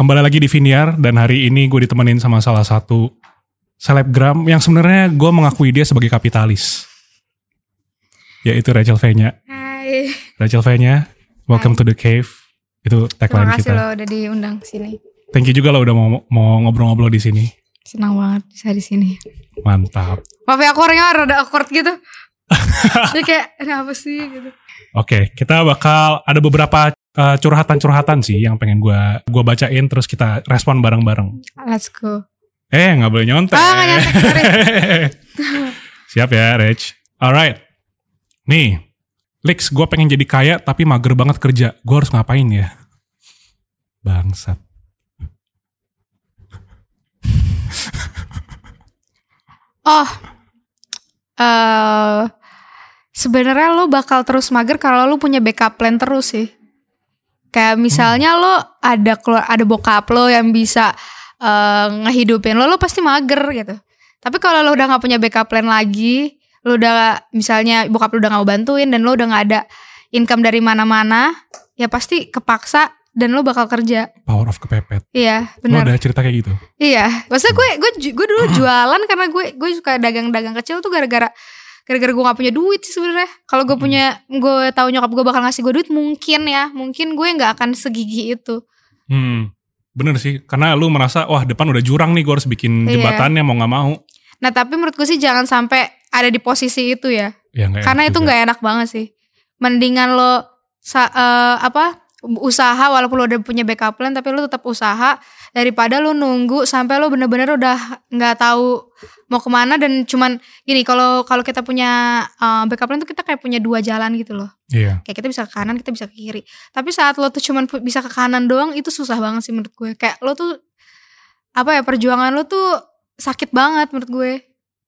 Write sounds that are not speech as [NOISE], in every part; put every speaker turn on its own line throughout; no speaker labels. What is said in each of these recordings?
kembali lagi di Viniar dan hari ini gue ditemenin sama salah satu selebgram yang sebenarnya gue mengakui dia sebagai kapitalis. Yaitu Rachel Fenya.
Hai.
Rachel Fenya, welcome to the cave. Itu tagline
Terima kasih
kita.
lo udah diundang sini.
Thank you juga lo udah mau mau ngobrol-ngobrol di sini.
Senang banget bisa di sini.
Mantap.
Maaf ya aku orangnya rada awkward gitu. [LAUGHS] Jadi kayak ini apa sih gitu.
Oke, kita bakal ada beberapa uh, curhatan-curhatan sih yang pengen gue gua bacain terus kita respon bareng-bareng.
Let's go.
Eh, nggak boleh nyontek.
Sorry. [LAUGHS]
Siap ya, Rach. Alright. Nih, Lex, gue pengen jadi kaya tapi mager banget kerja. Gue harus ngapain ya? Bangsat.
Oh. eh sebenarnya lo bakal terus mager kalau lo punya backup plan terus sih. Kayak misalnya lo ada keluar ada bokap lo yang bisa eh, ngehidupin lo, lo pasti mager gitu. Tapi kalau lo udah nggak punya backup plan lagi, lo udah misalnya bokap lo udah nggak mau bantuin dan lo udah nggak ada income dari mana-mana, ya pasti kepaksa dan lo bakal kerja.
Power of kepepet.
Iya,
Lo
benar.
ada cerita kayak gitu?
Iya, maksudnya gue gue ju- gue dulu jualan karena gue gue suka dagang-dagang kecil tuh gara-gara gara-gara gue gak punya duit sih sebenarnya. Kalau gue punya gue tahu nyokap gue bakal ngasih gue duit mungkin ya, mungkin gue nggak akan segigi itu.
Hmm, bener sih. Karena lu merasa, wah depan udah jurang nih, gue harus bikin
Iya.
jembatannya mau nggak mau.
Nah tapi menurut gue sih jangan sampai ada di posisi itu ya,
Ya,
karena itu nggak enak banget sih. Mendingan lo sa- eh, apa usaha walaupun lo udah punya backup plan tapi lo tetap usaha daripada lo nunggu sampai lo bener-bener udah nggak tahu mau ke mana. Dan cuman gini kalau kalau kita punya eh, backup plan tuh kita kayak punya dua jalan gitu loh.
Iya.
kayak kita bisa ke kanan kita bisa ke kiri. Tapi saat lo tuh cuman bisa ke kanan doang itu susah banget sih menurut gue. Kayak lo tuh apa ya perjuangan lo tuh sakit banget menurut gue.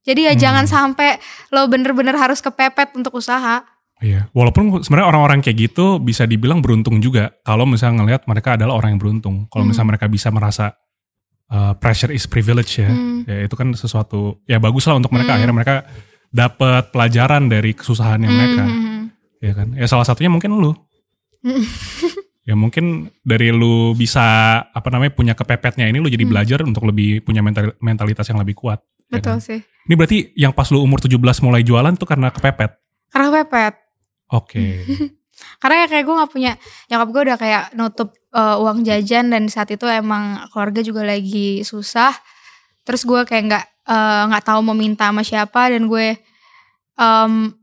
Jadi ya
Hmm.
jangan sampai lo bener-bener harus kepepet untuk usaha
Iya, walaupun sebenarnya orang-orang kayak gitu bisa dibilang beruntung juga kalau misalnya ngelihat mereka adalah orang yang beruntung. Kalau
Hmm.
misalnya mereka bisa merasa uh, pressure is privilege ya,
Hmm.
ya itu kan sesuatu ya bagus lah untuk mereka.
Hmm.
Akhirnya mereka dapat pelajaran dari kesusahan yang mereka,
Hmm.
ya kan? Ya salah satunya mungkin lu.
Hmm. [LAUGHS]
ya mungkin dari lu bisa apa namanya punya kepepetnya ini lu jadi
Hmm.
belajar untuk lebih punya mental- mentalitas yang lebih kuat. ya
betul
kan?
sih
Ini berarti yang pas lu umur 17 mulai jualan tuh karena kepepet.
karena kepepet
Oke. [LAUGHS]
karena ya kayak gue nggak punya nyokap gue udah kayak nutup uh, uang jajan dan saat itu emang keluarga juga lagi susah. Terus gue kayak nggak uh, nggak tahu mau minta sama siapa dan gue um,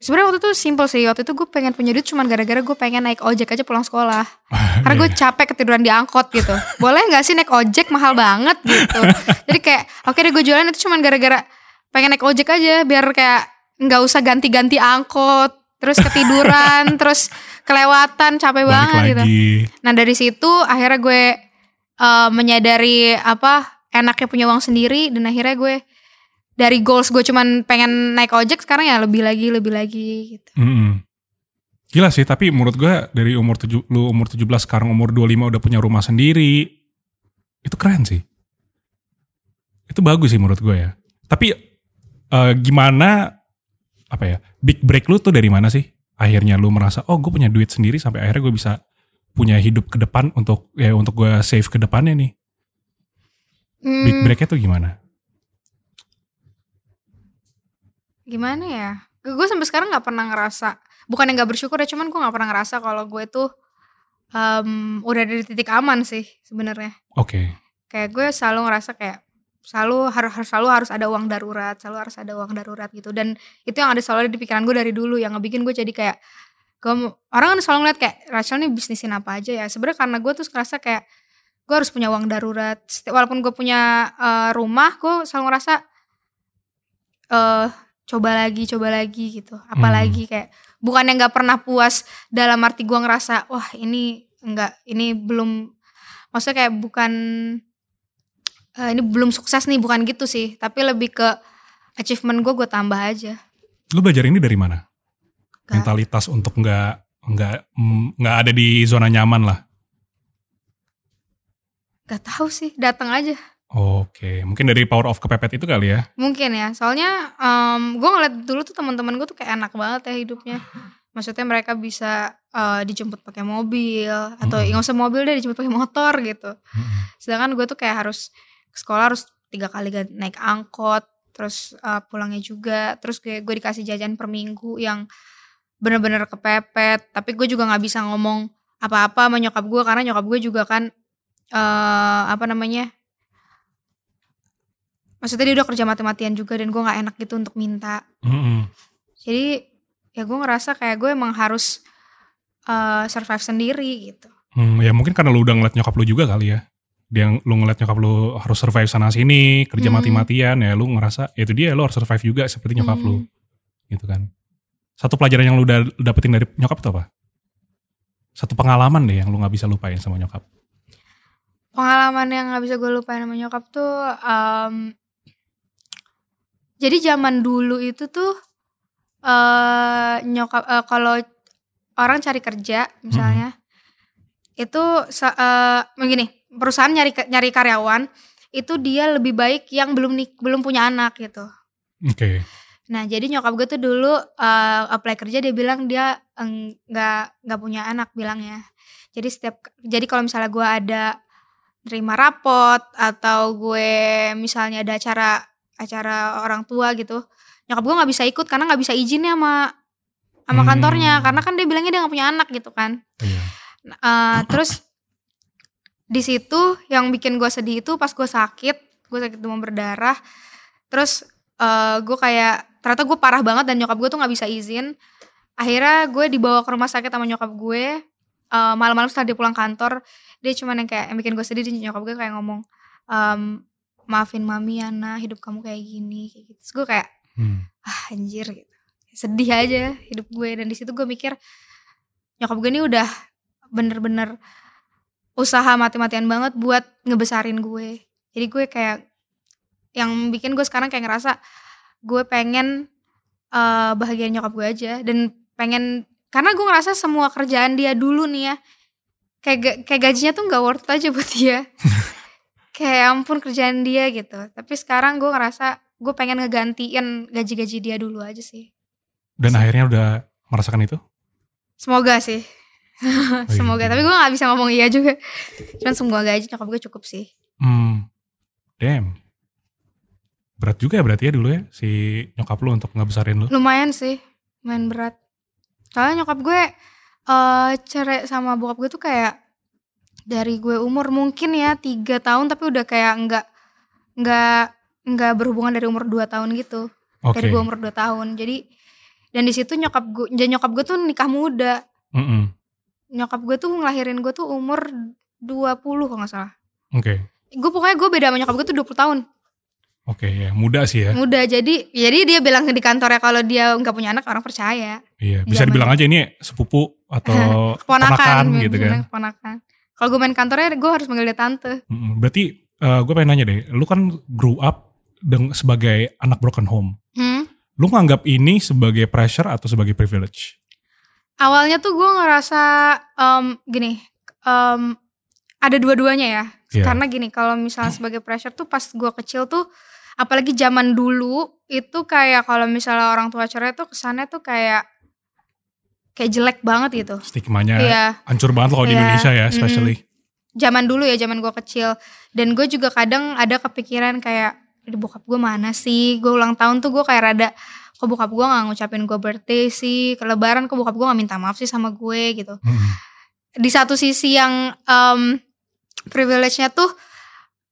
sebenarnya waktu itu simple sih. Waktu itu gue pengen punya duit cuman gara-gara gue pengen naik ojek aja pulang sekolah. [LAUGHS] Karena gue capek ketiduran di angkot gitu. Boleh nggak sih naik ojek? Mahal banget gitu. [LAUGHS] Jadi kayak oke deh gue jualan itu cuman gara-gara pengen naik ojek aja biar kayak nggak usah ganti-ganti angkot terus ketiduran [LAUGHS] terus kelewatan capek
Balik
banget gitu
lagi.
nah dari situ akhirnya gue eh, menyadari apa enaknya punya uang sendiri dan akhirnya gue dari goals gue cuman pengen naik ojek sekarang ya lebih lagi lebih lagi gitu
Mm-mm. Gila sih, tapi menurut gue dari umur tujuh, lu umur 17 sekarang umur 25 udah punya rumah sendiri. Itu keren sih. Itu bagus sih menurut gue ya. Tapi eh, gimana apa ya? Big break lu tuh dari mana sih? Akhirnya lu merasa, oh gue punya duit sendiri sampai akhirnya gue bisa punya hidup ke depan untuk ya untuk gue save ke depannya nih. Big
Hmm,
breaknya tuh gimana?
gimana ya gue sampai sekarang nggak pernah ngerasa bukan yang nggak bersyukur ya cuman gue nggak pernah ngerasa kalau gue tuh em, udah ada di titik aman sih sebenarnya
Oke.
kayak gue selalu ngerasa kayak selalu harus harus selalu harus ada uang darurat selalu harus ada uang darurat gitu. Dan itu yang ada selalu di pikiran gue dari dulu yang ngebikin gue jadi kayak gue orang kan selalu ngeliat kayak Rachel nih bisnisin apa aja ya? Sebenarnya karena gue tuh ngerasa kayak gue harus punya uang darurat. Walaupun gue punya eh, rumah gue selalu ngerasa eh coba lagi coba lagi gitu. Apalagi kayak bukan yang nggak pernah puas dalam arti gue ngerasa wah ini enggak ini belum maksudnya kayak bukan eh, ini belum sukses nih bukan gitu sih tapi lebih ke achievement gue gue tambah aja
Lu belajar ini dari mana?
Gak-
Mentalitas untuk nggak nggak mm, nggak ada di zona nyaman lah.
gak tahu sih datang aja
Oke, mungkin dari power of kepepet itu kali ya.
mungkin ya soalnya gue ngeliat dulu tuh teman-teman gue tuh kayak enak banget ya hidupnya maksudnya mereka bisa eh, dijemput pakai mobil atau nggak usah mobil deh dijemput pakai motor gitu
Mm-mm.
sedangkan gue tuh kayak harus sekolah harus tiga kali naik angkot terus eh, pulangnya juga terus kayak gue dikasih jajan per minggu yang bener-bener kepepet tapi gue juga nggak bisa ngomong apa-apa sama nyokap gue karena nyokap gue juga kan eh apa namanya maksudnya dia udah kerja mati-matian juga dan gue nggak enak gitu untuk minta
Mm-mm.
jadi ya gue ngerasa kayak gue emang harus eh, survive sendiri gitu
Hmm, ya mungkin karena lu udah ngeliat nyokap lu juga kali ya. Dia lu ngeliat nyokap lu harus survive sana sini, kerja
Hmm.
mati-matian ya lu ngerasa ya itu dia lu harus survive juga seperti nyokap lu.
Hmm.
Gitu kan. Satu pelajaran yang lu udah dapetin dari nyokap itu apa? Satu pengalaman deh yang lu nggak bisa lupain sama nyokap.
pengalaman yang nggak bisa gue lupain sama nyokap tuh em, jadi zaman dulu itu tuh eh nyokap eh, kalau orang cari kerja misalnya itu sa- eh, begini perusahaan nyari nyari karyawan itu dia lebih baik yang belum nik belum punya anak gitu
Oke.
Nah, jadi nyokap gue tuh dulu eh, apply kerja dia bilang dia eng- nggak nggak punya anak bilangnya. Jadi setiap jadi kalau misalnya gue ada terima rapot atau gue misalnya ada acara acara orang tua gitu, nyokap gue nggak bisa ikut karena nggak bisa izinnya sama sama
Hmm.
kantornya karena kan dia bilangnya dia nggak punya anak gitu kan.
Iya.
Eh, terus di situ yang bikin gue sedih itu pas gue sakit, gue sakit demam berdarah. Terus eh, gue kayak ternyata gue parah banget dan nyokap gue tuh nggak bisa izin. Akhirnya gue dibawa ke rumah sakit sama nyokap gue. Eh, malam-malam setelah dia pulang kantor, dia cuman yang kayak yang bikin gue sedih. Dia nyokap gue kayak ngomong, "Em, maafin mami ya nah hidup kamu kayak gini kayak gitu. Terus gue kayak
Hmm.
ah anjir gitu sedih aja hidup gue dan di situ gue mikir nyokap gue ini udah bener-bener usaha mati-matian banget buat ngebesarin gue. Jadi gue kayak yang bikin gue sekarang kayak ngerasa gue pengen eh bahagiain nyokap gue aja. Dan pengen karena gue ngerasa semua kerjaan dia dulu nih ya kayak kayak gajinya tuh nggak worth aja buat dia. [LAUGHS] Kayak ya ampun kerjaan dia gitu. Tapi sekarang gue ngerasa gue pengen ngegantiin gaji-gaji dia dulu aja sih.
Dan akhirnya udah merasakan itu?
semoga sih. [LAUGHS] semoga tapi gue nggak bisa ngomong iya juga cuman semoga aja nyokap gue cukup sih
Hmm. Damn. Berat juga ya berarti ya dulu ya si nyokap lu untuk ngebesarin lu.
lumayan sih lumayan berat soalnya nyokap gue eh cerai sama bokap gue tuh kayak dari gue umur mungkin ya tiga tahun tapi udah kayak nggak nggak nggak berhubungan dari umur 2 tahun gitu
Oke.
dari gue umur 2 tahun jadi dan di situ nyokap gue dan nyokap gue tuh nikah muda
Mm-mm.
Nyokap gue tuh ngelahirin gue tuh umur 20 kalau nggak salah
Oke.
gue pokoknya gue beda sama nyokap gue tuh 20 tahun
Oke ya, muda sih ya.
muda jadi jadi dia bilang di kantornya kalau dia nggak punya anak orang percaya
Iya, bisa
Zaman-
dibilang aja ini sepupu atau [LAUGHS]
keponakan
keponakan gitu kan.
keponakan kalau gue main kantornya gue harus manggil dia tante.
Berarti eh, gue pengen nanya deh, lu kan grew up deng sebagai anak broken home.
hmm?
Lu nganggap ini sebagai pressure atau sebagai privilege?
Awalnya tuh gue ngerasa em, gini em, ada dua-duanya ya.
Iya.
karena gini kalau misalnya sebagai pressure tuh pas gue kecil tuh apalagi zaman dulu itu kayak kalau misalnya orang tua cerai tuh kesannya tuh kayak kayak jelek banget gitu.
Stigmanya
iya.
hancur banget loh kalau di
Iya,
Indonesia ya, especially.
zaman dulu ya zaman gue kecil. Dan gue juga kadang ada kepikiran kayak di bokap gue mana sih? Gue ulang tahun tuh gue kayak rada kok bokap gue nggak ngucapin gue birthday sih? Ke lebaran kok bokap gue nggak minta maaf sih sama gue gitu.
Mm-mm.
di satu sisi yang em, privilege-nya tuh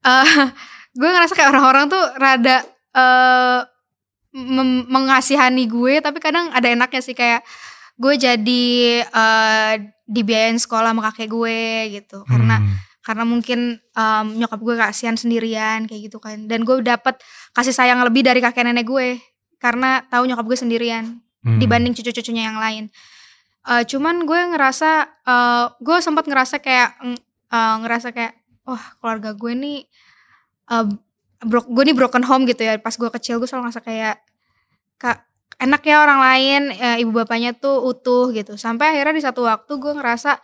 eh [LAUGHS] gue ngerasa kayak orang-orang tuh rada mem- mengasihani gue tapi kadang ada enaknya sih kayak gue jadi eh dibiayain sekolah sama kakek gue gitu. Karena
Hmm.
karena mungkin em, nyokap gue kasihan sendirian kayak gitu kan. Dan gue dapet kasih sayang lebih dari kakek nenek gue karena tahu nyokap gue sendirian
Hmm.
dibanding cucu-cucunya yang lain. Eh, cuman gue ngerasa, eh, gue sempat ngerasa kayak mm, eh, ngerasa kayak, wah keluarga gue nih, eh, bro, gue nih broken home gitu ya. Pas gue kecil gue selalu ngerasa kayak, kak enak ya orang lain, eh, ibu bapaknya tuh utuh gitu. Sampai akhirnya di satu waktu gue ngerasa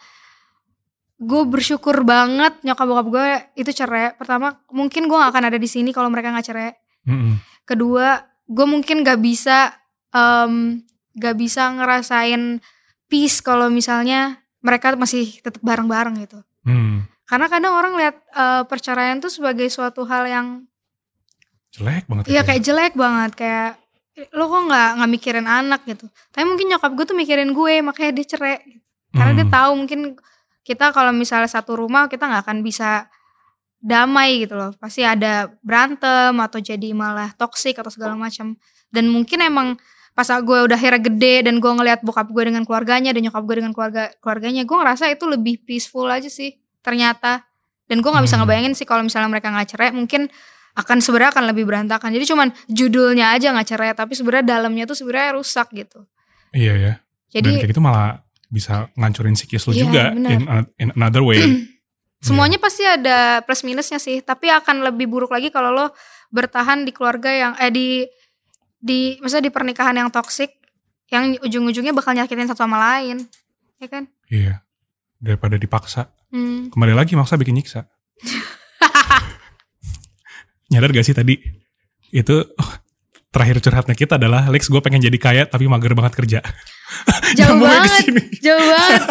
gue bersyukur banget nyokap bokap gue itu cerai. Pertama mungkin gue gak akan ada di sini kalau mereka nggak cerai
Mm-mm.
kedua gue mungkin gak bisa em, gak bisa ngerasain peace kalau misalnya mereka masih tetap bareng-bareng gitu.
Hmm.
Karena kadang orang lihat eh, perceraian tuh sebagai suatu hal yang
Jelek banget.
Iya
ya.
kayak jelek banget kayak lo kok nggak nggak mikirin anak gitu. Tapi mungkin nyokap gue tuh mikirin gue makanya dia cerai. Karena dia
Hmm.
tahu mungkin kita kalau misalnya satu rumah kita nggak akan bisa damai gitu loh. Pasti ada berantem atau jadi malah toksik atau segala macam. Dan mungkin emang pas gue udah akhirnya gede dan gue ngelihat bokap gue dengan keluarganya dan nyokap gue dengan keluarga keluarganya, gue ngerasa itu lebih peaceful aja sih ternyata. Dan gue nggak bisa
Hmm.
ngebayangin sih kalau misalnya mereka nggak cerai, mungkin akan sebenarnya akan lebih berantakan. Jadi cuman judulnya aja nggak cerai, tapi sebenarnya dalamnya tuh sebenarnya rusak gitu.
Iya ya. Dan
Jadi
kayak gitu malah bisa ngancurin psikis lu
Iya,
juga in, in another way. [CLEARS THROAT]
semuanya pasti ada plus minusnya sih, tapi akan lebih buruk lagi kalau lo bertahan di keluarga yang eh di di maksudnya di pernikahan yang toksik yang ujung-ujungnya bakal nyakitin satu sama lain. Ya kan?
Iya. Daripada dipaksa.
Hmm.
Kembali lagi maksa bikin nyiksa. [LAUGHS] Nyadar gak sih tadi? Itu oh, terakhir curhatnya kita adalah Lex gue pengen jadi kaya tapi mager banget kerja.
Jauh [LAUGHS] banget.
ke sini.
Jauh banget.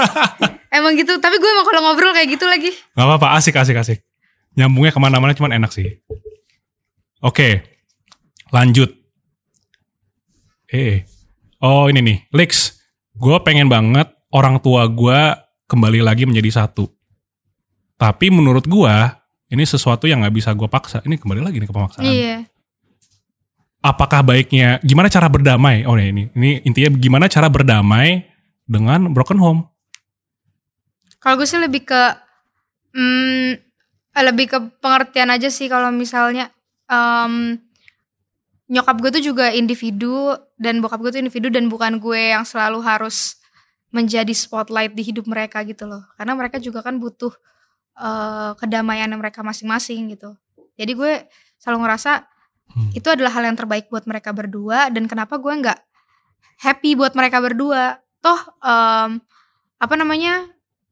[LAUGHS] emang gitu, tapi gue emang kalau ngobrol kayak gitu lagi.
Gak apa-apa, asik, asik, asik. Nyambungnya ke mana-mana cuman enak sih. Oke, lanjut. Eh, oh ini nih, Lex. Gue pengen banget orang tua gue kembali lagi menjadi satu. Tapi menurut gue, ini sesuatu yang gak bisa gue paksa. Ini kembali lagi nih ke pemaksaan.
Iya.
Apakah baiknya, gimana cara berdamai? Oh ini, ini intinya gimana cara berdamai dengan broken home?
Kalau gue sih lebih ke hmm, lebih ke pengertian aja sih kalau misalnya em, nyokap gue tuh juga individu dan bokap gue tuh individu dan bukan gue yang selalu harus menjadi spotlight di hidup mereka gitu loh. Karena mereka juga kan butuh eh, kedamaian mereka masing-masing gitu. Jadi gue selalu ngerasa
Hmm.
itu adalah hal yang terbaik buat mereka berdua dan kenapa gue nggak happy buat mereka berdua. Toh em, apa namanya?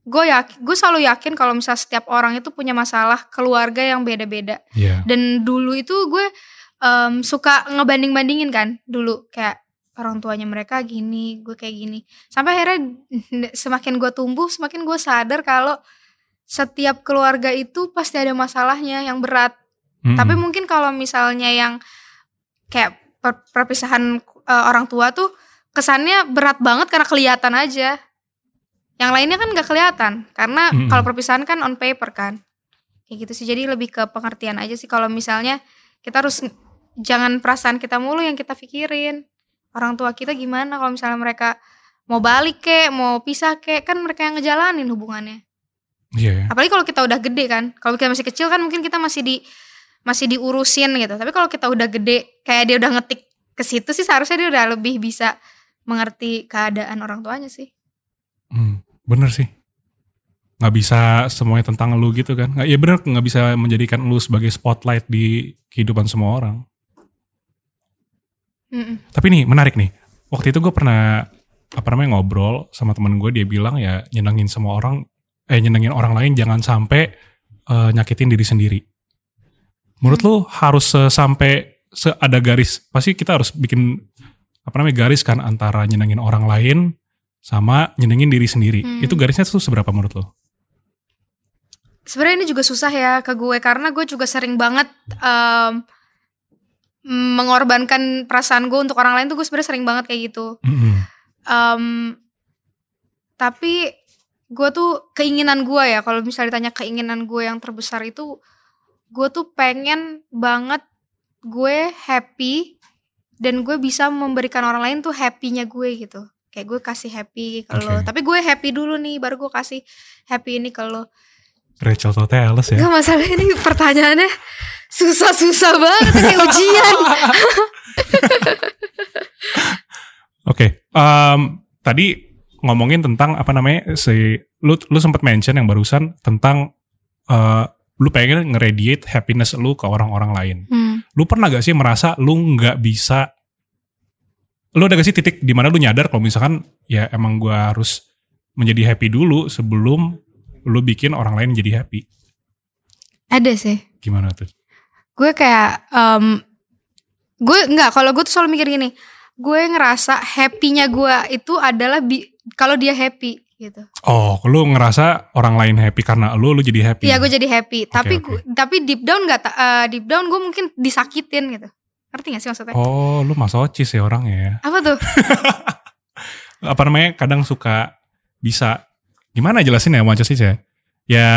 gue yakin gue selalu yakin kalau misalnya setiap orang itu punya masalah keluarga yang beda-beda
Iya.
dan dulu itu gue em, suka ngebanding-bandingin kan dulu kayak orang tuanya mereka gini gue kayak gini sampai akhirnya semakin gue tumbuh semakin gue sadar kalau setiap keluarga itu pasti ada masalahnya yang berat
Mm-mm.
tapi mungkin kalau misalnya yang kayak per- perpisahan eh, orang tua tuh kesannya berat banget karena kelihatan aja. Yang lainnya kan nggak kelihatan karena
Mm-mm.
kalau perpisahan kan on paper kan. Kayak gitu sih. Jadi lebih ke pengertian aja sih kalau misalnya kita harus jangan perasaan kita mulu yang kita pikirin. Orang tua kita gimana kalau misalnya mereka mau balik kek, mau pisah kek, kan mereka yang ngejalanin hubungannya.
Iya. ya.
Apalagi kalau kita udah gede kan. Kalau kita masih kecil kan mungkin kita masih di masih diurusin gitu. Tapi kalau kita udah gede, kayak dia udah ngetik ke situ sih seharusnya dia udah lebih bisa mengerti keadaan orang tuanya sih.
Hmm, bener sih. Nggak bisa semuanya tentang lu gitu kan. Nggak, ya bener nggak bisa menjadikan lu sebagai spotlight di kehidupan semua orang.
Mm-mm.
Tapi nih menarik nih. Waktu itu gue pernah apa namanya ngobrol sama temen gue dia bilang ya nyenengin semua orang eh nyenengin orang lain jangan sampai eh, nyakitin diri sendiri. Menurut lu harus se- sampai se ada garis pasti kita harus bikin apa namanya garis kan antara nyenengin orang lain sama nyenengin diri sendiri.
Hmm.
Itu garisnya tuh seberapa menurut lu?
Sebenarnya ini juga susah ya ke gue karena gue juga sering banget em, mengorbankan perasaan gue untuk orang lain tuh gue sebenarnya sering banget kayak gitu.
Mm-mm.
Em, tapi gue tuh keinginan gue ya kalau misalnya ditanya keinginan gue yang terbesar itu gue tuh pengen banget gue happy dan gue bisa memberikan orang lain tuh happynya gue gitu kayak gue kasih happy ke lo
Oke.
tapi gue happy dulu nih baru gue kasih happy ini ke lo
Rachel Toteles ya.
Gak masalah ini pertanyaannya susah-susah banget kayak [LAUGHS] ujian
Oke, em, tadi ngomongin tentang apa namanya si lu lu sempat mention yang barusan tentang eh, lu pengen ngeradiate happiness lu ke orang-orang lain.
Hmm.
Lu pernah gak sih merasa lu nggak bisa lu ada gak sih titik di mana lu nyadar kalau misalkan ya emang gua harus menjadi happy dulu sebelum lu bikin orang lain jadi happy.
ada sih
Gimana tuh?
gue kayak em, gue nggak kalau gue tuh selalu mikir gini gue ngerasa happynya gue itu adalah bi- kalau dia happy gitu.
Oh, lu ngerasa orang lain happy karena lu, lu jadi happy.
Iya gue jadi happy. tapi
oke.
gua- tapi deep down nggak eh, deep down gue mungkin disakitin gitu. Ngerti gak sih maksudnya?
Oh, lu masochis ya orangnya ya.
Apa tuh? [LAUGHS]
Apa namanya? Kadang suka bisa gimana jelasin ya masochis ya? Ya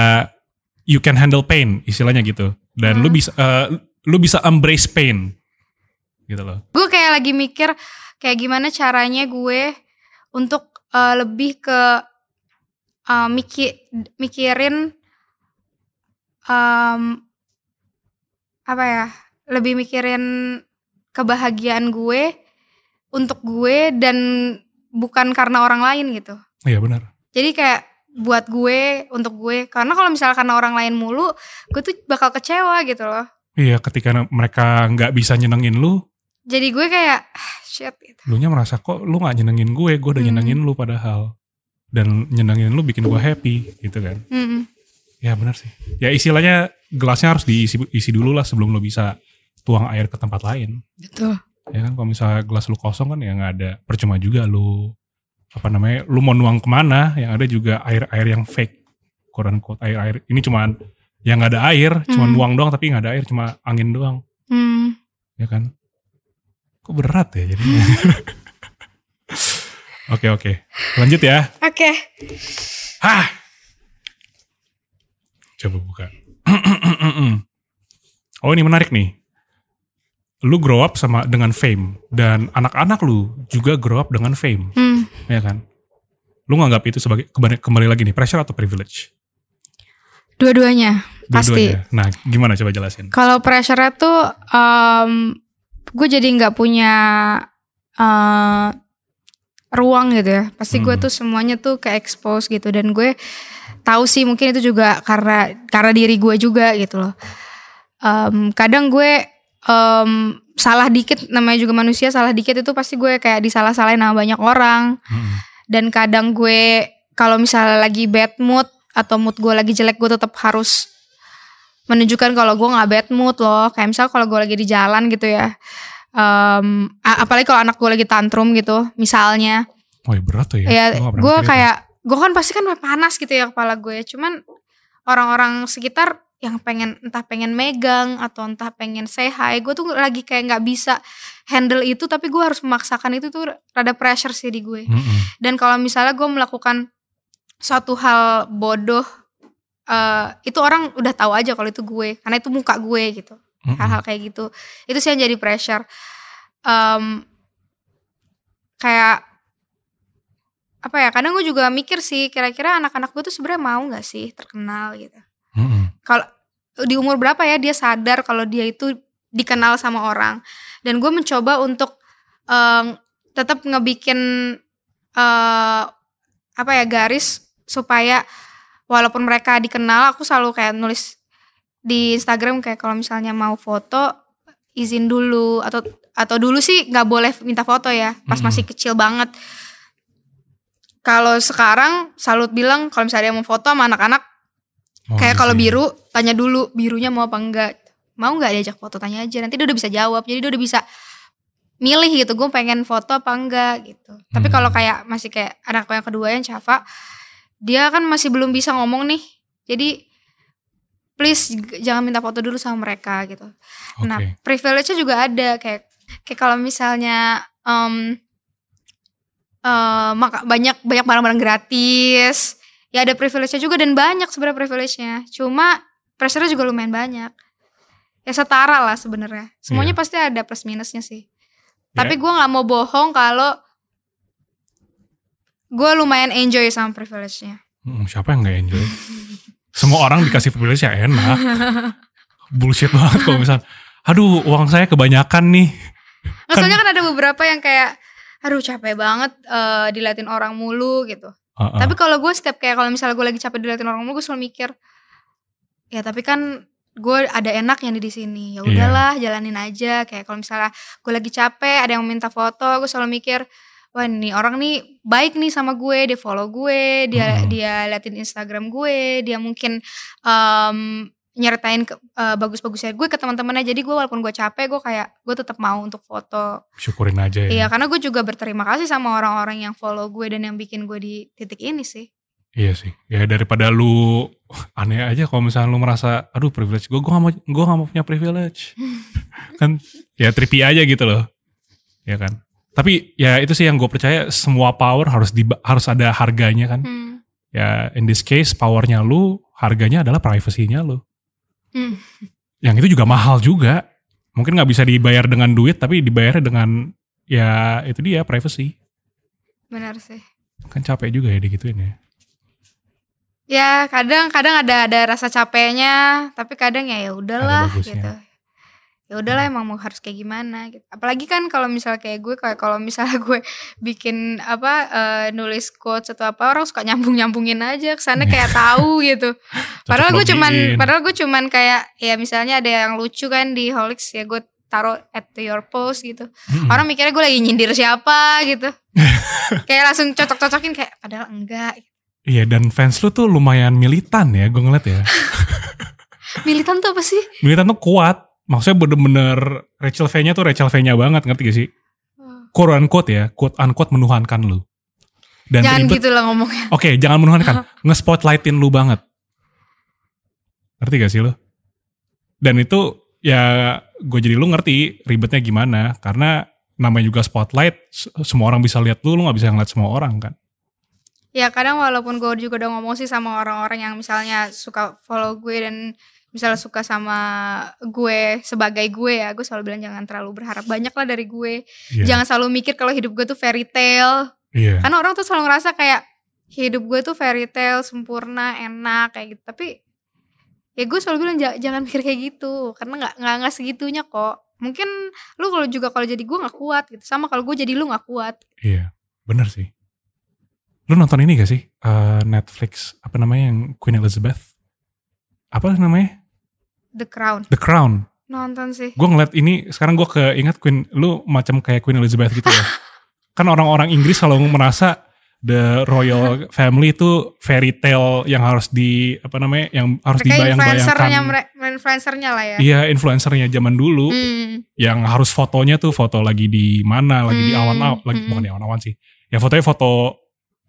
you can handle pain istilahnya gitu. Dan lu
Hmm.
bisa eh, lu bisa embrace pain. Gitu loh.
gue kayak lagi mikir kayak gimana caranya gue untuk eh, lebih ke eh, miki- mikirin em, apa ya lebih mikirin kebahagiaan gue untuk gue dan bukan karena orang lain gitu
Iya benar.
jadi kayak buat gue untuk gue karena kalau misalnya karena orang lain mulu gue tuh bakal kecewa gitu loh
Iya, ketika mereka nggak bisa nyenengin lu,
jadi gue kayak ah, shit gitu.
lu nya merasa kok lu nggak nyenengin gue, gue udah
Hmm.
nyenengin lu padahal. Dan nyenengin lu bikin gue happy gitu kan.
Mm-mm.
Ya benar sih. Ya istilahnya gelasnya harus diisi isi dulu lah sebelum lu bisa tuang air ke tempat lain.
betul
Ya kan kalau misalnya gelas lu kosong kan ya nggak ada percuma juga lu apa namanya lu mau nuang ke mana yang ada juga air air yang fake quote unquote air air ini cuman yang nggak ada air cuma
Hmm.
nuang doang tapi nggak ada air cuma angin doang
Hmm.
ya kan kok berat ya jadinya [LAUGHS] oke oke lanjut ya
Oke.
Hah. Coba buka. [CLEARS THROAT] oh ini menarik nih. Lu grow up sama dengan fame dan anak-anak lu juga grow up dengan fame,
Hmm.
ya kan? Lu nganggap itu sebagai kembali, kembali lagi nih pressure atau privilege?
Dua-duanya pasti.
Dua-duanya. Nah, gimana coba jelasin?
Kalau pressure tuh em, gue jadi nggak punya eh, ruang gitu ya. Pasti gue
Hmm.
tuh semuanya tuh ke expose gitu dan gue tahu sih mungkin itu juga karena karena diri gue juga gitu loh. Em, kadang gue em, salah dikit namanya juga manusia salah dikit itu pasti gue kayak disalah-salahin sama banyak orang.
Mm-mm.
dan kadang gue kalau misalnya lagi bad mood atau mood gue lagi jelek gue tetap harus menunjukkan kalau gue nggak bad mood loh kayak misal kalau gue lagi di jalan gitu ya A- apalagi kalau anak gue lagi tantrum gitu misalnya.
Oh ya berat tuh ya.
ya gue kayak gue kan pasti kan panas gitu ya kepala gue. Cuman orang-orang sekitar yang pengen entah pengen megang atau entah pengen say hi gue tuh lagi kayak nggak bisa handle itu tapi gue harus memaksakan itu tuh rada pressure sih di gue.
Mm-mm.
dan kalau misalnya gue melakukan suatu hal bodoh eh itu orang udah tahu aja kalau itu gue karena itu muka gue gitu Hal-hal kayak gitu. Itu sih yang jadi pressure. Em, kayak apa ya kadang gue juga mikir sih kira-kira anak-anak gue tuh sebenarnya mau nggak sih terkenal gitu?
Mm-mm.
kalau di umur berapa ya dia sadar kalau dia itu dikenal sama orang? Dan gue mencoba untuk em, tetap ngebikin eh, apa ya garis supaya walaupun mereka dikenal aku selalu kayak nulis di Instagram kayak kalau misalnya mau foto izin dulu. Atau atau dulu sih nggak boleh minta foto ya pas masih kecil banget. Kalau sekarang salut bilang kalau misalnya dia mau foto sama anak-anak
Oh,
kayak
iya
kalau biru tanya dulu birunya mau apa enggak. Mau nggak diajak foto tanya aja. Nanti dia udah bisa jawab jadi dia udah bisa milih gitu gue pengen foto apa enggak? gitu. Tapi
Hmm.
kalau kayak masih kayak anak yang kedua yang Cafa dia kan masih belum bisa ngomong nih. Jadi please jangan minta foto dulu sama mereka gitu
Oke.
nah privilege-nya juga ada kayak kayak kalau misalnya em eh, maka banyak banyak barang-barang gratis ya ada privilege-nya juga dan banyak sebenarnya privilege-nya cuma pressure-nya juga lumayan banyak ya setara lah sebenarnya semuanya
Iya.
pasti ada plus minusnya sih
Ya.
tapi gue nggak mau bohong kalau gue lumayan enjoy sama privilege-nya
Mm, siapa yang nggak enjoy? [LAUGHS] Semua orang dikasih privilege ya enak. Bullshit banget kalau misal, aduh uang saya kebanyakan nih.
Maksudnya kan ada beberapa yang kayak aduh capek banget eh, diliatin orang mulu gitu
Uh-uh.
Tapi kalau gue setiap kayak kalau misalnya gue lagi capek diliatin orang mulu gue selalu mikir ya tapi kan gue ada enaknya nih di sini ya
Iya.
udahlah jalanin aja kayak kalau misalnya gue lagi capek ada yang minta foto gue selalu mikir wah ini orang nih baik nih sama gue dia follow gue dia
Mm-mm.
dia liatin Instagram gue dia mungkin em, nyeritain ke, eh, bagus-bagusnya gue ke teman-temannya jadi gue walaupun gue capek gue kayak gue tetap mau untuk foto
Syukurin aja ya.
iya karena gue juga berterima kasih sama orang-orang yang follow gue dan yang bikin gue di titik ini sih
Iya sih. Ya daripada lu aneh aja kalau misalnya lu merasa aduh privilege gue gue gak mau gue gak mau punya privilege. [LAUGHS] kan ya trippy aja gitu loh. Ya kan. Tapi ya itu sih yang gue percaya semua power harus di, harus ada harganya kan.
Hmm.
Ya in this case powernya lu harganya adalah privasinya lu.
Hmm.
Yang itu juga mahal juga. Mungkin nggak bisa dibayar dengan duit tapi dibayar dengan ya itu dia privacy.
benar sih
Kan capek juga ya digituin ya.
ya kadang kadang ada ada rasa capeknya tapi kadang ya ya udahlah gitu ya udahlah emang mau harus kayak gimana gitu. Apalagi kan kalau misal kayak gue kayak kalau misalnya gue bikin apa eh, nulis quotes atau apa orang suka nyambung nyambungin aja ke sana kayak [LAUGHS] tahu gitu. Padahal gue cuman padahal gue cuman kayak ya misalnya ada yang lucu kan di Holix ya gue taruh at your post gitu.
Mm-mm.
orang mikirnya gue lagi nyindir siapa gitu. [LAUGHS] Kayak langsung cocok-cocokin kayak padahal enggak.
Iya dan fans lu tuh lumayan militan ya gue ngeliat ya. [LAUGHS]
militan tuh apa sih?
Militan tuh kuat. Maksudnya bener-bener Rachel V-nya tuh Rachel V-nya banget ngerti gak sih? Quote unquote ya, quote unquote menuhankan lu. Dan
Jangan gitu lah ngomongnya.
Oke, jangan menuhankan. [LAUGHS] Nge-spotlightin lu banget. Ngerti gak sih lu? Dan itu ya gue jadi lu ngerti ribetnya gimana. Karena namanya juga spotlight, semua orang bisa lihat lu, lu gak bisa ngeliat semua orang kan.
Ya kadang walaupun gue juga udah ngomong sih sama orang-orang yang misalnya suka follow gue dan misalnya suka sama gue sebagai gue ya, gue selalu bilang jangan terlalu berharap banyak lah dari gue.
Iya.
Jangan selalu mikir kalau hidup gue tuh fairy tale.
Iya.
Karena orang tuh selalu ngerasa kayak hidup gue tuh fairy tale, sempurna, enak kayak gitu. Tapi ya gue selalu bilang "Ja- jangan mikir kayak gitu karena nggak nggak nggak segitunya kok. Mungkin lu kalau juga kalau jadi gue nggak kuat gitu. Sama kalau gue jadi lu nggak kuat.
Iya, bener sih. Lu nonton ini gak sih? Eh, Netflix, apa namanya yang Queen Elizabeth? Apa namanya?
The Crown
The Crown.
nonton sih.
Gue ngeliat ini, sekarang gue keinget Queen, lu macam kayak Queen Elizabeth gitu ya. [LAUGHS] kan orang-orang Inggris selalu merasa the royal family itu fairy tale yang harus di, apa namanya, yang harus
influencernya,
dibayang-bayangkan.
influencernya lah ya.
Iya, influencernya zaman dulu.
Hmm.
yang harus fotonya tuh foto lagi di mana lagi di
Hmm,
awan-awan lagi
hmm.
bukan di awan-awan sih ya fotonya foto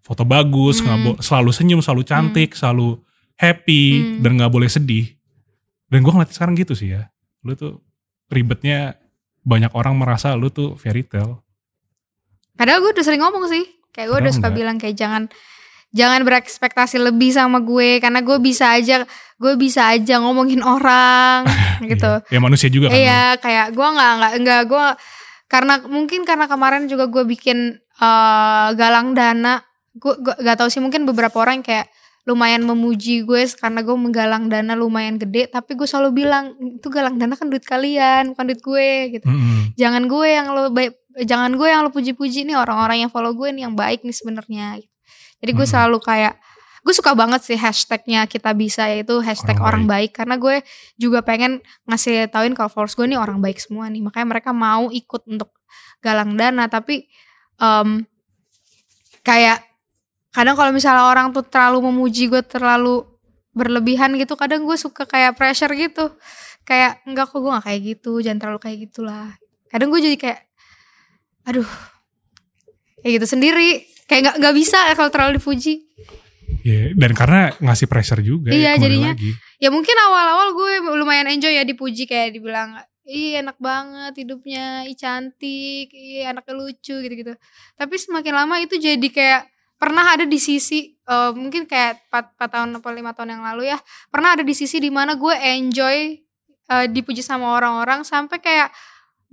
foto bagus
Hmm.
nggak selalu senyum selalu cantik selalu happy
Hmm.
dan nggak boleh sedih dan gue ngeliat sekarang gitu sih ya lu tuh ribetnya banyak orang merasa lu tuh fairy tale
Padahal gue udah sering ngomong sih. Kayak gue udah suka
enggak.
bilang kayak jangan jangan berekspektasi lebih sama gue karena gue bisa aja gue bisa aja ngomongin orang [LAUGHS] gitu.
Iya. ya manusia juga kan.
Iya, kayak gue nggak nggak nggak gue karena mungkin karena kemarin juga gue bikin eh, galang dana. Gue gak tahu sih mungkin beberapa orang kayak lumayan memuji gue karena gue menggalang dana lumayan gede tapi gue selalu bilang itu galang dana kan duit kalian bukan duit gue gitu
Mm-mm.
jangan gue yang lo baik jangan gue yang lo puji-puji nih orang-orang yang follow gue nih yang baik nih sebenarnya gitu. jadi gue
Mm-mm.
selalu kayak gue suka banget sih hashtagnya kita bisa yaitu hashtag
Orang
orang, baik. karena gue juga pengen ngasih tauin kalau followers gue nih orang baik semua nih makanya mereka mau ikut untuk galang dana tapi em, kayak kadang kalau misalnya orang tuh terlalu memuji gue terlalu berlebihan gitu kadang gue suka kayak pressure gitu. Kayak enggak kok gue gak kayak gitu jangan terlalu kayak gitulah. Kadang gue jadi kayak aduh. Kayak gitu sendiri. Kayak nggak nggak bisa ya kalau terlalu dipuji.
Iya, dan karena ngasih pressure juga
Iya,
ya,
jadinya.
lagi.
ya mungkin awal-awal gue lumayan enjoy ya dipuji kayak dibilang Ih enak banget hidupnya, ih cantik, ih anaknya lucu gitu-gitu. Tapi semakin lama itu jadi kayak pernah ada di sisi eh, mungkin kayak 4, 4 tahun atau 5 tahun yang lalu ya pernah ada di sisi di mana gue enjoy eh, dipuji sama orang-orang sampai kayak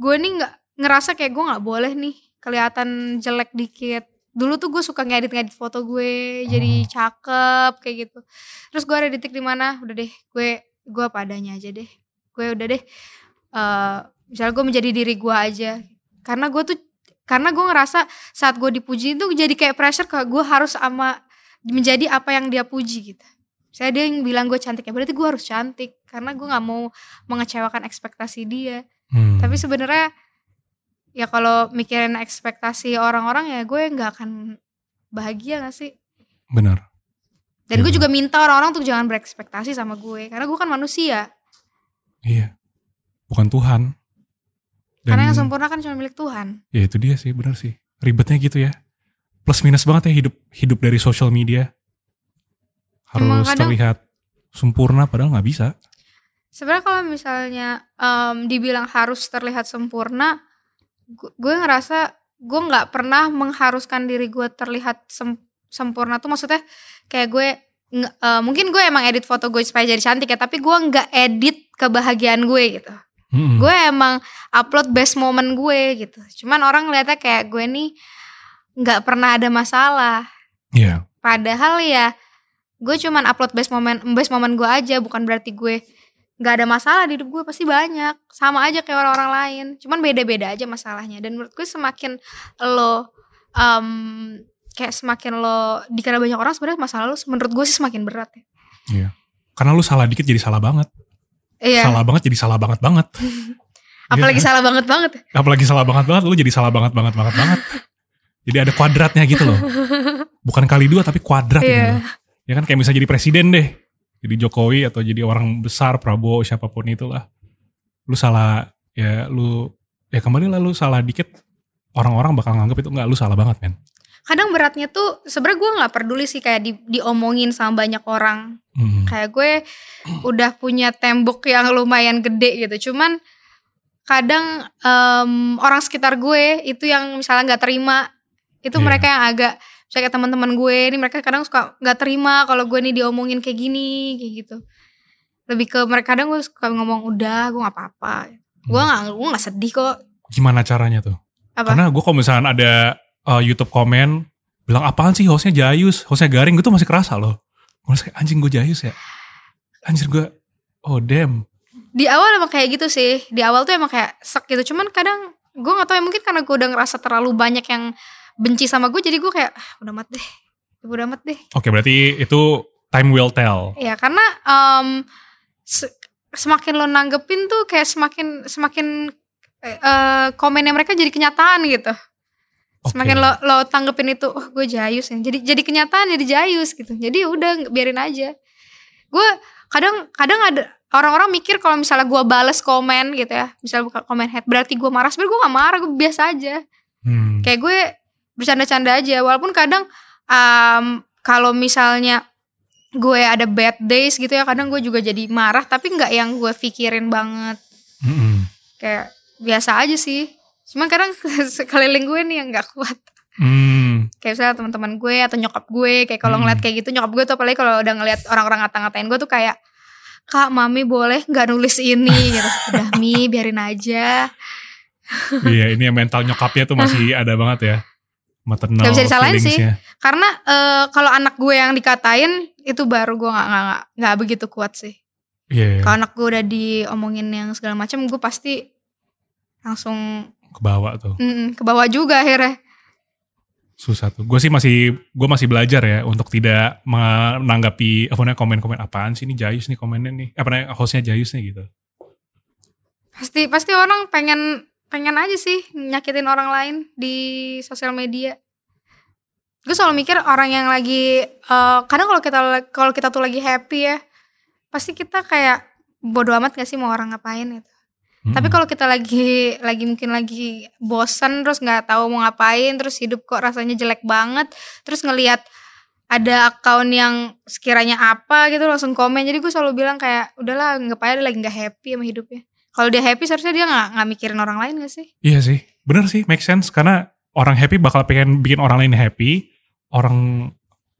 gue nih nggak ngerasa kayak gue nggak boleh nih kelihatan jelek dikit. Dulu tuh gue suka ngedit-ngedit foto gue jadi
Oh.
cakep kayak gitu. Terus gue ada di titik di mana udah deh gue gue apa adanya aja deh. Gue udah deh eh misalnya gue menjadi diri gue aja. Karena gue tuh karena gue ngerasa saat gue dipuji itu jadi kayak pressure ke gue harus sama menjadi apa yang dia puji gitu saya dia yang bilang gue cantik ya berarti gue harus cantik karena gue nggak mau mengecewakan ekspektasi dia
Hmm.
tapi sebenarnya ya kalau mikirin ekspektasi orang-orang ya gue nggak akan bahagia gak sih
Bener.
Dan gue
Iya.
juga minta orang-orang untuk jangan berekspektasi sama gue, karena gue kan manusia.
Iya. Bukan Tuhan. Dan
Karena yang sempurna kan cuma milik Tuhan.
ya itu dia sih, benar sih. Ribetnya gitu ya. Plus minus banget ya hidup hidup dari social media. Harus
kadang-
terlihat sempurna padahal nggak bisa.
Sebenarnya kalau misalnya em, dibilang harus terlihat sempurna, gu- gue ngerasa gue nggak pernah mengharuskan diri gue terlihat sem- sempurna tuh maksudnya kayak gue nge- eh, mungkin gue emang edit foto gue supaya jadi cantik ya, tapi gue nggak edit kebahagiaan gue gitu.
Mm-mm.
Gue emang upload best moment gue gitu. Cuman orang ngeliatnya kayak gue nih nggak pernah ada masalah.
Iya.
Padahal ya gue cuman upload best moment best moment gue aja bukan berarti gue nggak ada masalah di hidup gue pasti banyak sama aja kayak orang-orang lain cuman beda-beda aja masalahnya dan menurut gue semakin lo em, kayak semakin lo dikira banyak orang sebenarnya masalah lo menurut gue sih semakin berat ya
Karena lu salah dikit jadi salah banget.
Iya
Salah banget jadi salah banget banget. [LAUGHS]
apalagi
Iya.
salah banget banget
Apalagi salah banget banget lu jadi salah banget banget banget banget. Jadi ada kuadratnya gitu loh. [LAUGHS] Bukan kali dua tapi kuadrat gitu
Iya.
Ya kan kayak misalnya jadi presiden deh. Jadi Jokowi atau jadi orang besar Prabowo siapa pun itulah. Lu salah ya lu ya kembali lah lu salah dikit orang-orang bakal nganggap itu enggak lu salah banget men.
Kadang beratnya tuh sebenarnya gue nggak peduli sih kayak di, diomongin sama banyak orang.
Hmm.
kayak gue udah punya tembok yang lumayan gede gitu. Cuman kadang em, orang sekitar gue itu yang misalnya nggak terima itu
Iya.
mereka yang agak misalnya kayak teman-teman gue ini mereka kadang suka nggak terima kalau gue nih diomongin kayak gini kayak gitu. Lebih ke mereka kadang gue suka ngomong udah gue nggak apa-apa. Gue nggak gue nggak sedih kok.
Gimana caranya tuh?
apa?
Karena gue kalau misalnya ada uh, YouTube komen bilang apaan sih hostnya Jayus, hostnya Garing, gue tuh masih kerasa loh. Gue kayak anjing gue Jayus ya. Anjir gue, oh damn.
di awal emang kayak gitu sih di awal tuh emang kayak sek gitu cuman kadang gue nggak tahu ya mungkin karena gue udah ngerasa terlalu banyak yang benci sama gue jadi gue kayak ah, udah amat deh udah amat deh
Oke berarti itu time will tell.
ya karena em, se- semakin lo nanggepin tuh kayak semakin semakin eh, komennya mereka jadi kenyataan gitu
Oke.
semakin lo lo tanggepin itu oh gue jayus ya jadi jadi kenyataan jadi jayus gitu. Jadi udah biarin aja. Gue kadang kadang ada orang-orang mikir kalau misalnya gue bales komen gitu ya misalnya buka komen head berarti gue marah. Sebenarnya gue gak marah gue biasa aja.
Hmm.
kayak gue bercanda-canda aja walaupun kadang em, kalau misalnya gue ada bad days gitu ya kadang gue juga jadi marah tapi nggak yang gue pikirin banget.
Mm-mm.
kayak biasa aja sih cuman kadang [LAUGHS] sekeliling gue nih yang nggak kuat
Hmm.
kayak misalnya teman-teman gue atau nyokap gue kayak kalau
Hmm.
ngeliat kayak gitu nyokap gue tuh apalagi kalau udah ngeliat orang-orang ngata-ngatain gue tuh kayak kak mami boleh nggak nulis ini [LAUGHS] gitu udah mi biarin aja
Iya ini yang mental nyokapnya tuh masih [LAUGHS] ada banget ya. Maternal
Gak bisa disalahin sih. karena eh, kalau anak gue yang dikatain itu baru gue nggak nggak nggak- begitu kuat sih
Iya,
kalau anak gue udah diomongin yang segala macam gue pasti langsung
ke bawah tuh.
mm, ke bawah juga akhirnya
Susah tuh. Gue sih masih gue masih belajar ya untuk tidak menanggapi apa namanya komen-komen apaan sih ini Jayus nih komennya nih. Apa namanya hostnya Jayus nih gitu.
pasti pasti orang pengen pengen aja sih nyakitin orang lain di sosial media gue selalu mikir orang yang lagi eh, kadang kalau kita kalau kita tuh lagi happy ya pasti kita kayak bodoh amat gak sih mau orang ngapain gitu
Mm-mm.
tapi kalau kita lagi lagi mungkin lagi bosan terus nggak tahu mau ngapain terus hidup kok rasanya jelek banget terus ngelihat ada akun yang sekiranya apa gitu langsung komen jadi gue selalu bilang kayak udahlah nggak apa dia lagi nggak happy sama hidupnya kalau dia happy seharusnya dia nggak nggak mikirin orang lain gak sih
Iya sih, bener sih, make sense. Karena orang happy bakal pengen bikin orang lain happy. Orang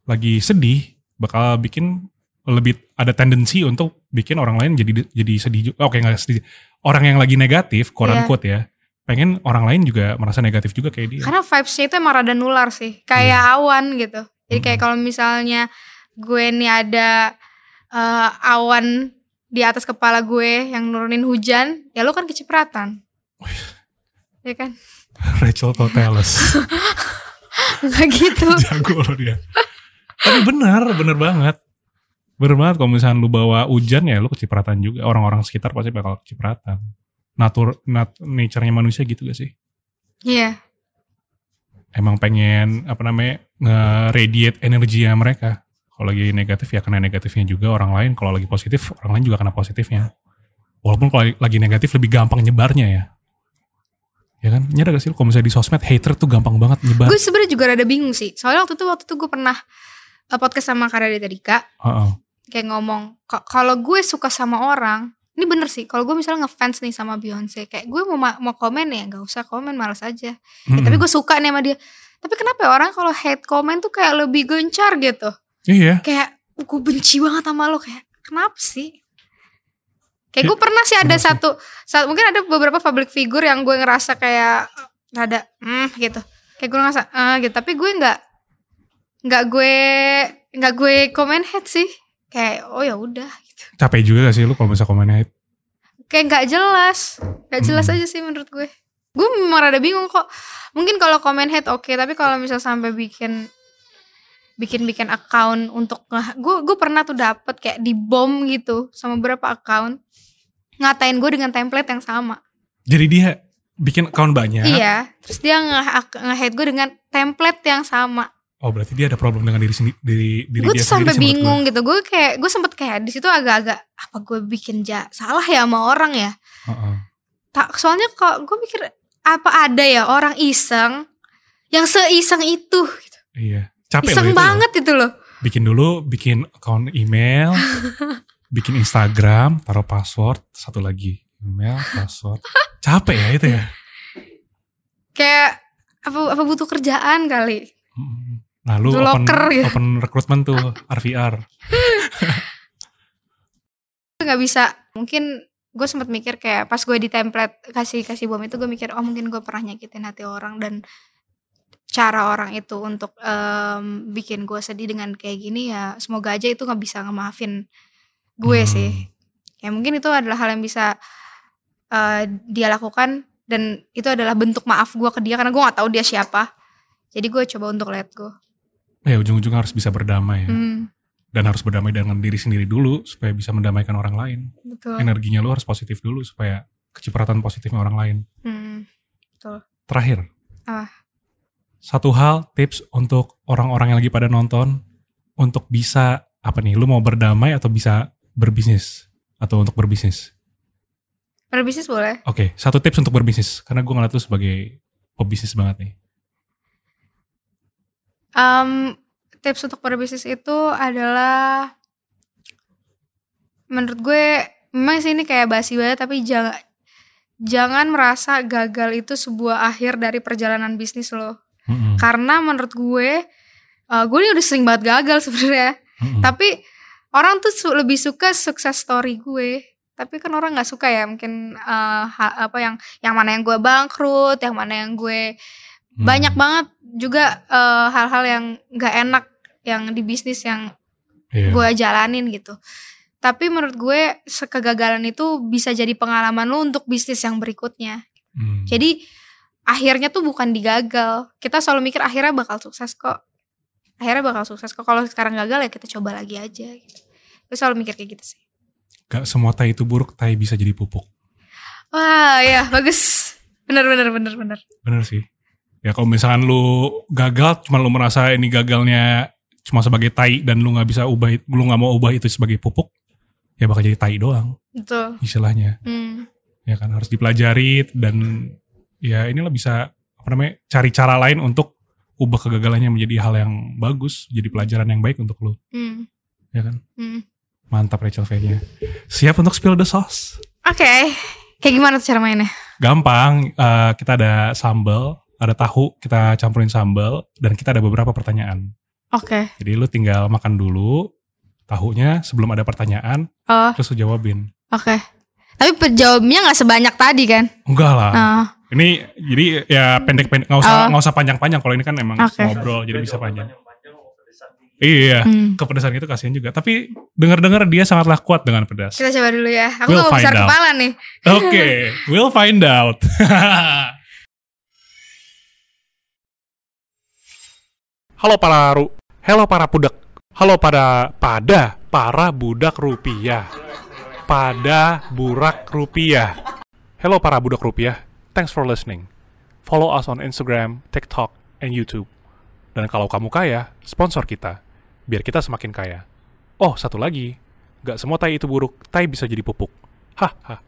lagi sedih bakal bikin lebih ada tendensi untuk bikin orang lain jadi jadi sedih juga. Oke nggak sedih. Orang yang lagi negatif, quote
Iya.
ya, pengen orang lain juga merasa negatif juga kayak dia.
karena vibesnya itu emang rada nular sih kayak awan gitu jadi kayak kalau misalnya gue nih ada eh, awan di atas kepala gue yang nurunin hujan ya lo kan kecipratan ya kan
Rachel Toteles, [LAUGHS]
nggak gitu
jago loh dia. Tapi benar, bener banget. Bener banget kalau misalnya lu bawa hujan ya lu kecipratan juga. Orang-orang sekitar pasti bakal kecipratan. Natur, nat, nature-nya manusia gitu gak sih?
iya
emang pengen apa namanya nge-radiate energinya mereka. Kalau lagi negatif ya kena negatifnya juga orang lain. Kalau lagi positif orang lain juga kena positifnya. Walaupun kalau lagi negatif lebih gampang nyebarnya ya. Ya kan? Nyadar gak sih kalau misalnya di sosmed hater tuh gampang banget nyebar.
Gue sebenarnya juga rada bingung sih. Soalnya waktu itu waktu itu gue pernah uh, podcast sama Karya Dika
Heeh.
Kayak ngomong "K- kalau gue suka sama orang ini bener sih kalau gue misalnya ngefans nih sama Beyonce kayak gue mau ma- mau komen ya nggak usah komen malas aja. Ya,
Mm-mm.
tapi gue suka nih sama dia. Tapi kenapa ya orang kalau hate komen tuh kayak lebih gencar gitu?
Iya.
kayak gue benci banget sama lo kayak kenapa sih? Kayak gue pernah sih ada satu saat mungkin ada beberapa public figure yang gue ngerasa kayak rada hmm gitu. Kayak gue ngerasa eh gitu. Tapi gue nggak nggak gue nggak gue komen hate sih kayak oh ya udah gitu.
Capek juga gak sih lu kalau misalnya komen hate?
kayak nggak jelas. Nggak jelas
Hmm.
aja sih menurut gue. Gue memang rada bingung kok. Mungkin kalau komen hate oke. Tapi kalau misal sampai bikin bikin bikin account untuk gue gue pernah tuh dapet kayak di bom gitu sama beberapa account ngatain gue dengan template yang sama.
Jadi dia bikin account banyak.
iya. Terus dia nge- nge-hate gue dengan template yang sama
Oh berarti dia ada problem dengan diri sendiri diri, diri
gue
dia
tuh sampai
sendiri menurut
bingung gitu gue kayak gue sempet kayak di situ agak-agak apa gue bikin ja salah ya sama orang ya
gue. Heeh.
tak soalnya kok gue mikir apa ada ya orang iseng yang seiseng itu gitu.
Iya. Capek
iseng
loh itu loh.
banget itu loh
Bikin dulu, bikin account email, [LAUGHS] bikin Instagram, taruh password, satu lagi email, password. Capek ya itu ya.
kayak apa apa butuh kerjaan kali.
Nah lu open,
locker gitu.
open recruitment tuh, RVR.
Gue nggak bisa mungkin gue sempat mikir kayak pas gue di template kasih kasih bom itu gue mikir oh mungkin gue pernah nyakitin hati orang dan cara orang itu untuk em, bikin gue sedih dengan kayak gini ya semoga aja itu nggak bisa ngemaafin gue
Hmm.
sih ya mungkin itu adalah hal yang bisa eh, dia lakukan dan itu adalah bentuk maaf gue ke dia karena gue nggak tahu dia siapa jadi gue coba untuk let go
Ya ujung-ujungnya harus bisa berdamai ya.
hmm,
Dan harus berdamai dengan diri sendiri dulu supaya bisa mendamaikan orang lain.
betul
Energinya lu harus positif dulu supaya kecipratan positifnya orang lain.
Hmm,
Terakhir.
Apa?
Satu hal tips untuk orang-orang yang lagi pada nonton untuk bisa apa nih? Lu mau berdamai atau bisa berbisnis atau untuk berbisnis?
berbisnis boleh
Oke, satu tips untuk berbisnis karena gue ngeliat lu sebagai pebisnis banget nih.
Um, tips untuk berbisnis itu adalah menurut gue memang sih ini kayak basi banget tapi jangan jangan merasa gagal itu sebuah akhir dari perjalanan bisnis lo
Mm-mm.
karena menurut gue uh, gue ini udah sering banget gagal [LAUGHS] sebenarnya
Mm-mm.
tapi orang tuh su- lebih suka sukses story gue tapi kan orang nggak suka ya mungkin uh, apa yang yang mana yang gue bangkrut yang mana yang gue
Hmm.
banyak banget juga eh, hal-hal yang nggak enak yang di bisnis yang
Iya.
gue jalanin gitu tapi menurut gue kegagalan itu bisa jadi pengalaman lo untuk bisnis yang berikutnya
Hmm.
jadi akhirnya tuh bukan digagal kita selalu mikir akhirnya bakal sukses kok akhirnya bakal sukses kok kalau sekarang gagal ya kita coba lagi aja gitu. gue selalu mikir kayak gitu sih
Gak semua tai itu buruk, tai bisa jadi pupuk.
wah ya bagus bener bener bener bener
Bener sih. Ya kalau misalkan lu gagal, cuma lu merasa ini gagalnya cuma sebagai tai dan lu nggak bisa ubah, lu nggak mau ubah itu sebagai pupuk, ya bakal jadi tai doang
betul
istilahnya.
hmm.
Ya kan harus dipelajari dan ya inilah bisa apa namanya cari cara lain untuk ubah kegagalannya menjadi hal yang bagus, jadi pelajaran yang baik untuk lu,
Hmm.
ya kan?
Hmm.
Mantap Rachel V-nya. Siap untuk spill the sauce?
oke kayak gimana tuh cara mainnya
Gampang, eh, kita ada sambal, ada tahu, kita campurin sambal, dan kita ada beberapa pertanyaan.
oke
Jadi lu tinggal makan dulu tahunya sebelum ada pertanyaan,
oh
terus lu jawabin.
Oke. Tapi penjawabnya nggak sebanyak tadi kan?
Enggak lah.
Ah,
Ini jadi ya pendek-pendek, nggak usah
Oh.
nggak usah panjang-panjang. Kalau ini kan emang
Oke.
ngobrol, jadi bisa panjang. Iya,
hmm.
kepedesan itu kasihan juga. Tapi dengar-dengar dia sangatlah kuat dengan pedas.
Kita coba dulu ya. Aku
We'll
mau besar
out.
kepala nih.
Oke, [LAUGHS] we'll find out. [LAUGHS] Halo para ru, halo para budak, halo pada pada para budak rupiah, pada burak rupiah. Hello para budak rupiah, thanks for listening. Follow us on Instagram, TikTok, and YouTube. Dan kalau kamu kaya, sponsor kita biar kita semakin kaya. Oh, satu lagi, gak semua tai itu buruk, tai bisa jadi pupuk. Hahaha.